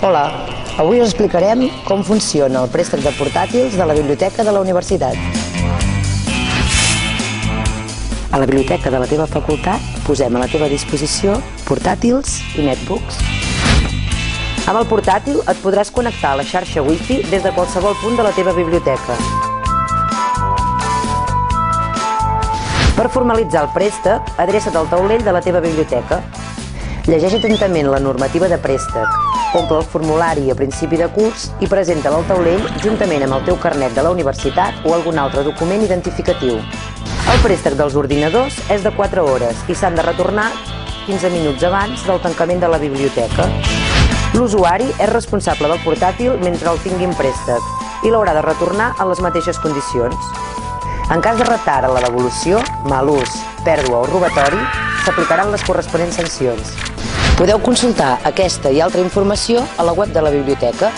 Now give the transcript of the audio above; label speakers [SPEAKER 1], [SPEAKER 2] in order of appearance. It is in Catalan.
[SPEAKER 1] Hola, avui us explicarem com funciona el préstec de portàtils de la biblioteca de la universitat. A la biblioteca de la teva facultat posem a la teva disposició portàtils i netbooks. Amb el portàtil et podràs connectar a la xarxa wifi des de qualsevol punt de la teva biblioteca. Per formalitzar el préstec, adreça't al taulell de la teva biblioteca. Llegeix atentament la normativa de préstec, omple el formulari a principi de curs i presenta-la al taulell juntament amb el teu carnet de la universitat o algun altre document identificatiu. El préstec dels ordinadors és de 4 hores i s'han de retornar 15 minuts abans del tancament de la biblioteca. L'usuari és responsable del portàtil mentre el tingui en préstec i l'haurà de retornar en les mateixes condicions. En cas de retard a la devolució, mal ús, pèrdua o robatori, s'aplicaran les corresponents sancions. Podeu consultar aquesta i altra informació a la web de la biblioteca